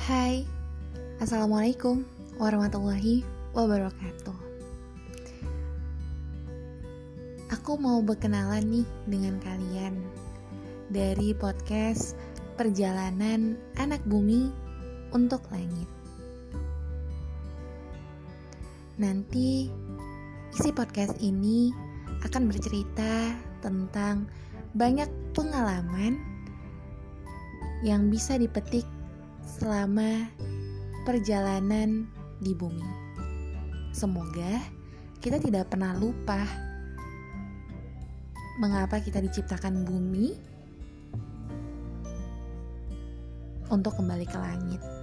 Hai, Assalamualaikum warahmatullahi wabarakatuh. Aku mau berkenalan nih dengan kalian Dari podcast Perjalanan Anak Bumi untuk Langit. Nanti isi podcast ini akan bercerita tentang banyak pengalaman yang bisa dipetik selama perjalanan di bumi. Semoga kita tidak pernah lupa mengapa kita diciptakan bumi untuk kembali ke langit.